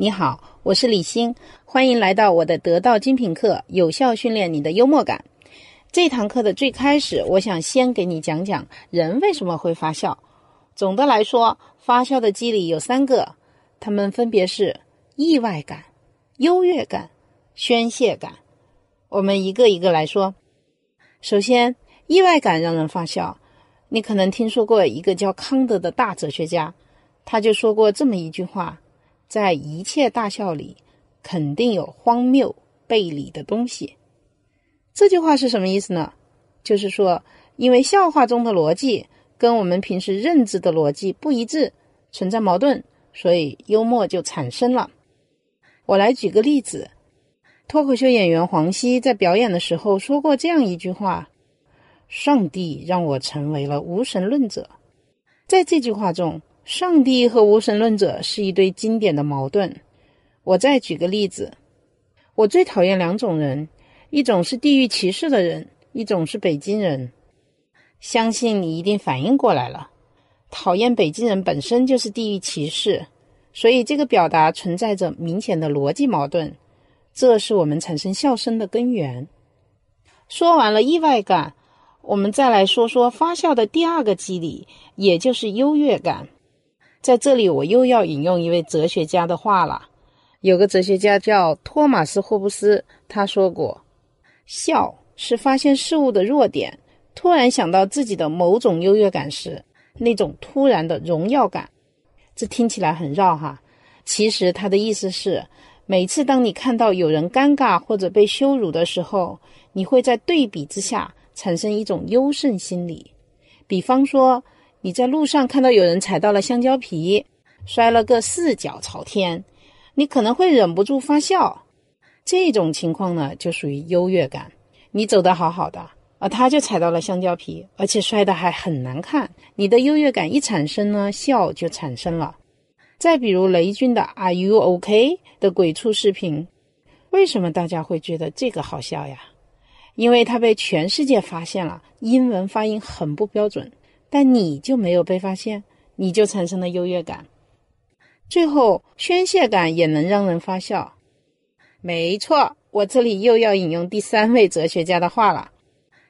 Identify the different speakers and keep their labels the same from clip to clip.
Speaker 1: 你好，我是李欣，欢迎来到我的得道精品课，有效训练你的幽默感。这堂课的最开始，我想先给你讲讲人为什么会发笑。总的来说，发笑的机理有三个，它们分别是意外感、优越感、宣泄感。我们一个一个来说。首先，意外感让人发笑。你可能听说过一个叫康德的大哲学家，他就说过这么一句话。在一切大笑里，肯定有荒谬背离的东西。这句话是什么意思呢？就是说，因为笑话中的逻辑跟我们平时认知的逻辑不一致，存在矛盾，所以幽默就产生了。我来举个例子：脱口秀演员黄西在表演的时候说过这样一句话：“上帝让我成为了无神论者。”在这句话中。上帝和无神论者是一对经典的矛盾。我再举个例子，我最讨厌两种人，一种是地域歧视的人，一种是北京人。相信你一定反应过来了，讨厌北京人本身就是地域歧视，所以这个表达存在着明显的逻辑矛盾，这是我们产生笑声的根源。说完了意外感，我们再来说说发笑的第二个机理，也就是优越感。在这里，我又要引用一位哲学家的话了。有个哲学家叫托马斯·霍布斯，他说过：“笑是发现事物的弱点，突然想到自己的某种优越感时，那种突然的荣耀感。”这听起来很绕哈，其实他的意思是，每次当你看到有人尴尬或者被羞辱的时候，你会在对比之下产生一种优胜心理。比方说。你在路上看到有人踩到了香蕉皮，摔了个四脚朝天，你可能会忍不住发笑。这种情况呢，就属于优越感。你走得好好的，而他就踩到了香蕉皮，而且摔得还很难看。你的优越感一产生呢，笑就产生了。再比如雷军的 “Are you OK” 的鬼畜视频，为什么大家会觉得这个好笑呀？因为他被全世界发现了，英文发音很不标准。但你就没有被发现，你就产生了优越感。最后，宣泄感也能让人发笑。没错，我这里又要引用第三位哲学家的话了。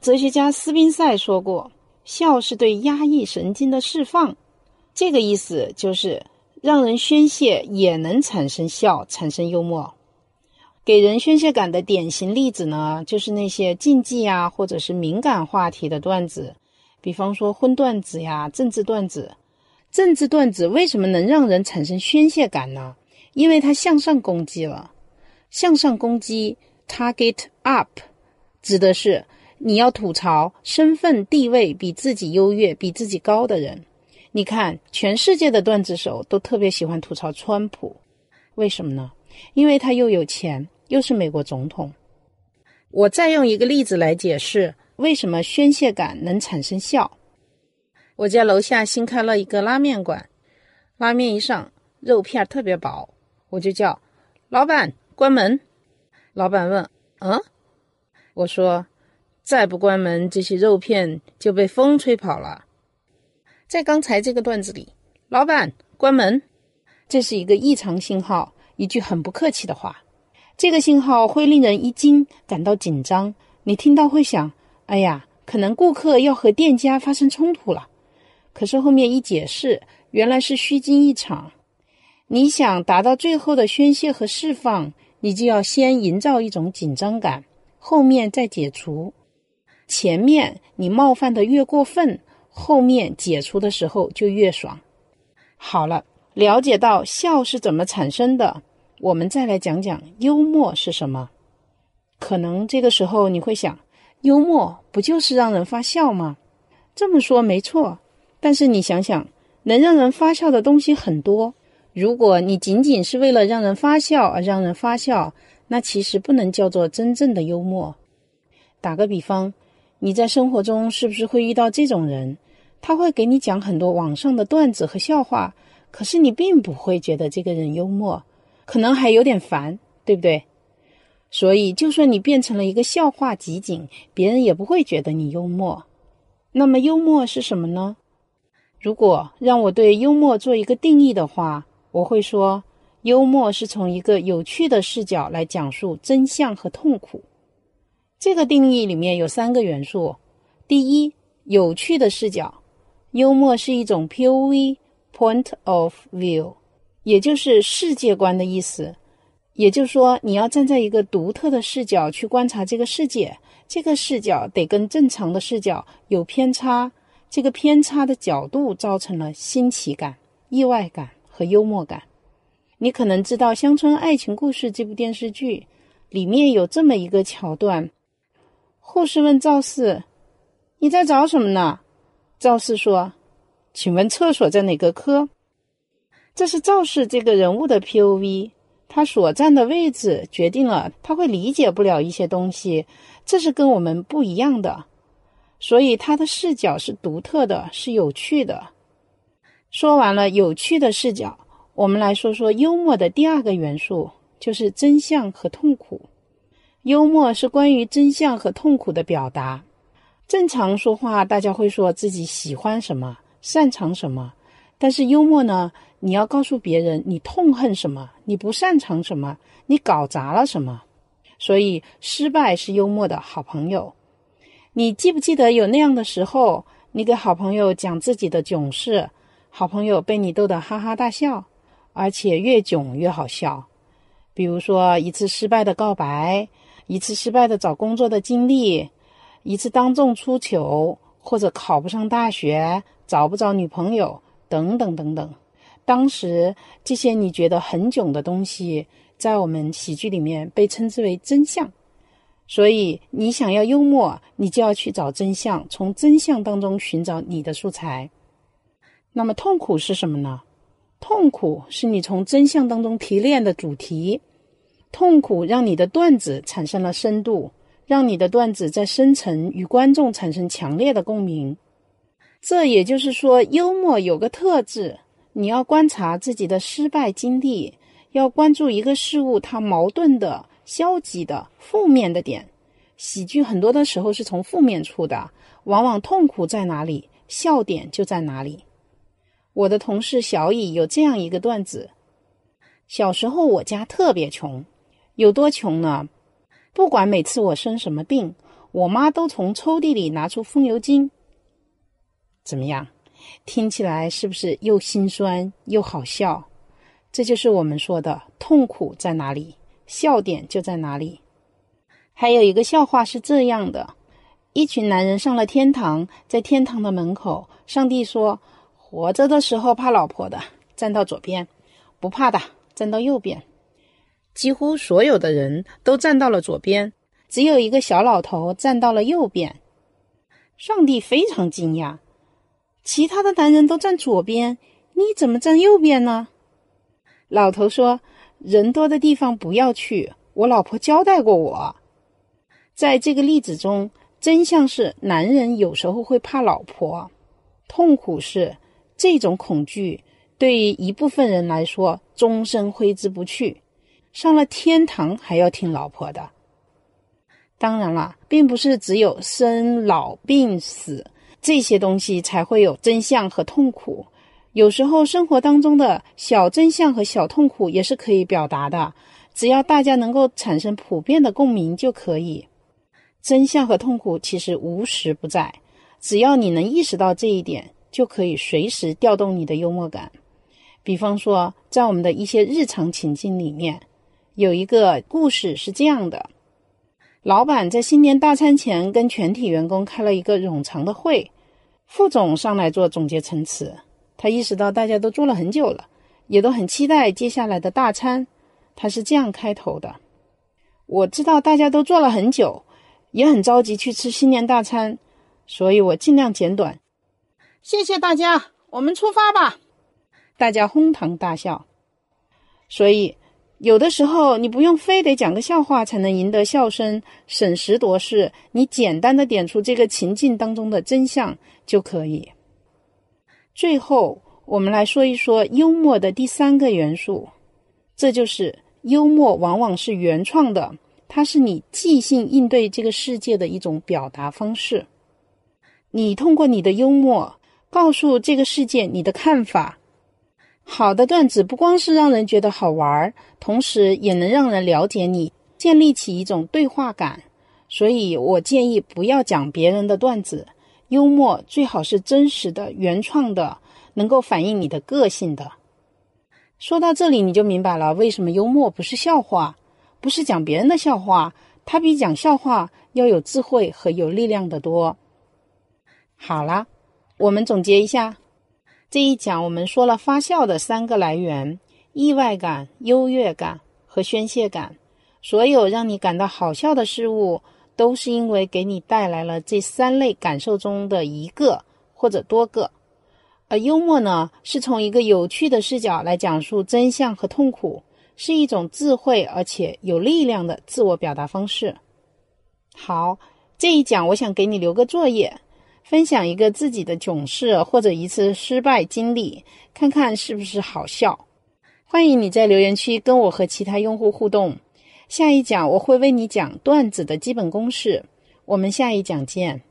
Speaker 1: 哲学家斯宾塞说过：“笑是对压抑神经的释放。”这个意思就是让人宣泄也能产生笑，产生幽默。给人宣泄感的典型例子呢，就是那些禁忌啊，或者是敏感话题的段子。比方说荤段子呀、政治段子，政治段子为什么能让人产生宣泄感呢？因为它向上攻击了。向上攻击 （target up） 指的是你要吐槽身份地位比自己优越、比自己高的人。你看，全世界的段子手都特别喜欢吐槽川普，为什么呢？因为他又有钱，又是美国总统。我再用一个例子来解释。为什么宣泄感能产生笑？我家楼下新开了一个拉面馆，拉面一上肉片特别薄，我就叫老板关门。老板问：“嗯？”我说：“再不关门，这些肉片就被风吹跑了。”在刚才这个段子里，老板关门，这是一个异常信号，一句很不客气的话。这个信号会令人一惊，感到紧张。你听到会想。哎呀，可能顾客要和店家发生冲突了，可是后面一解释，原来是虚惊一场。你想达到最后的宣泄和释放，你就要先营造一种紧张感，后面再解除。前面你冒犯的越过分，后面解除的时候就越爽。好了，了解到笑是怎么产生的，我们再来讲讲幽默是什么。可能这个时候你会想。幽默不就是让人发笑吗？这么说没错，但是你想想，能让人发笑的东西很多。如果你仅仅是为了让人发笑而让人发笑，那其实不能叫做真正的幽默。打个比方，你在生活中是不是会遇到这种人？他会给你讲很多网上的段子和笑话，可是你并不会觉得这个人幽默，可能还有点烦，对不对？所以，就算你变成了一个笑话集锦，别人也不会觉得你幽默。那么，幽默是什么呢？如果让我对幽默做一个定义的话，我会说，幽默是从一个有趣的视角来讲述真相和痛苦。这个定义里面有三个元素：第一，有趣的视角。幽默是一种 POV（Point of View），也就是世界观的意思。也就是说，你要站在一个独特的视角去观察这个世界，这个视角得跟正常的视角有偏差。这个偏差的角度造成了新奇感、意外感和幽默感。你可能知道《乡村爱情故事》这部电视剧里面有这么一个桥段：护士问赵四：“你在找什么呢？”赵四说：“请问厕所在哪个科？”这是赵四这个人物的 P.O.V。他所站的位置决定了他会理解不了一些东西，这是跟我们不一样的，所以他的视角是独特的，是有趣的。说完了有趣的视角，我们来说说幽默的第二个元素，就是真相和痛苦。幽默是关于真相和痛苦的表达。正常说话，大家会说自己喜欢什么，擅长什么，但是幽默呢？你要告诉别人你痛恨什么，你不擅长什么，你搞砸了什么。所以失败是幽默的好朋友。你记不记得有那样的时候，你给好朋友讲自己的囧事，好朋友被你逗得哈哈大笑，而且越囧越好笑。比如说一次失败的告白，一次失败的找工作的经历，一次当众出糗，或者考不上大学，找不着女朋友，等等等等。当时这些你觉得很囧的东西，在我们喜剧里面被称之为真相。所以你想要幽默，你就要去找真相，从真相当中寻找你的素材。那么痛苦是什么呢？痛苦是你从真相当中提炼的主题。痛苦让你的段子产生了深度，让你的段子在深层与观众产生强烈的共鸣。这也就是说，幽默有个特质。你要观察自己的失败经历，要关注一个事物它矛盾的、消极的、负面的点。喜剧很多的时候是从负面出的，往往痛苦在哪里，笑点就在哪里。我的同事小乙有这样一个段子：小时候我家特别穷，有多穷呢？不管每次我生什么病，我妈都从抽屉里拿出风油精。怎么样？听起来是不是又心酸又好笑？这就是我们说的痛苦在哪里，笑点就在哪里。还有一个笑话是这样的：一群男人上了天堂，在天堂的门口，上帝说：“活着的时候怕老婆的，站到左边；不怕的，站到右边。”几乎所有的人都站到了左边，只有一个小老头站到了右边。上帝非常惊讶。其他的男人都站左边，你怎么站右边呢？老头说：“人多的地方不要去，我老婆交代过我。”在这个例子中，真相是男人有时候会怕老婆，痛苦是这种恐惧对于一部分人来说终身挥之不去，上了天堂还要听老婆的。当然了，并不是只有生老病死。这些东西才会有真相和痛苦。有时候生活当中的小真相和小痛苦也是可以表达的，只要大家能够产生普遍的共鸣就可以。真相和痛苦其实无时不在，只要你能意识到这一点，就可以随时调动你的幽默感。比方说，在我们的一些日常情境里面，有一个故事是这样的：老板在新年大餐前跟全体员工开了一个冗长的会。副总上来做总结陈词，他意识到大家都做了很久了，也都很期待接下来的大餐。他是这样开头的：“我知道大家都做了很久，也很着急去吃新年大餐，所以我尽量简短。谢谢大家，我们出发吧！”大家哄堂大笑。所以。有的时候，你不用非得讲个笑话才能赢得笑声，审时度势，你简单的点出这个情境当中的真相就可以。最后，我们来说一说幽默的第三个元素，这就是幽默往往是原创的，它是你即兴应对这个世界的一种表达方式。你通过你的幽默告诉这个世界你的看法。好的段子不光是让人觉得好玩，同时也能让人了解你，建立起一种对话感。所以我建议不要讲别人的段子，幽默最好是真实的、原创的，能够反映你的个性的。说到这里，你就明白了为什么幽默不是笑话，不是讲别人的笑话，它比讲笑话要有智慧和有力量的多。好了，我们总结一下。这一讲我们说了发笑的三个来源：意外感、优越感和宣泄感。所有让你感到好笑的事物，都是因为给你带来了这三类感受中的一个或者多个。而幽默呢，是从一个有趣的视角来讲述真相和痛苦，是一种智慧而且有力量的自我表达方式。好，这一讲我想给你留个作业。分享一个自己的囧事或者一次失败经历，看看是不是好笑。欢迎你在留言区跟我和其他用户互动。下一讲我会为你讲段子的基本公式。我们下一讲见。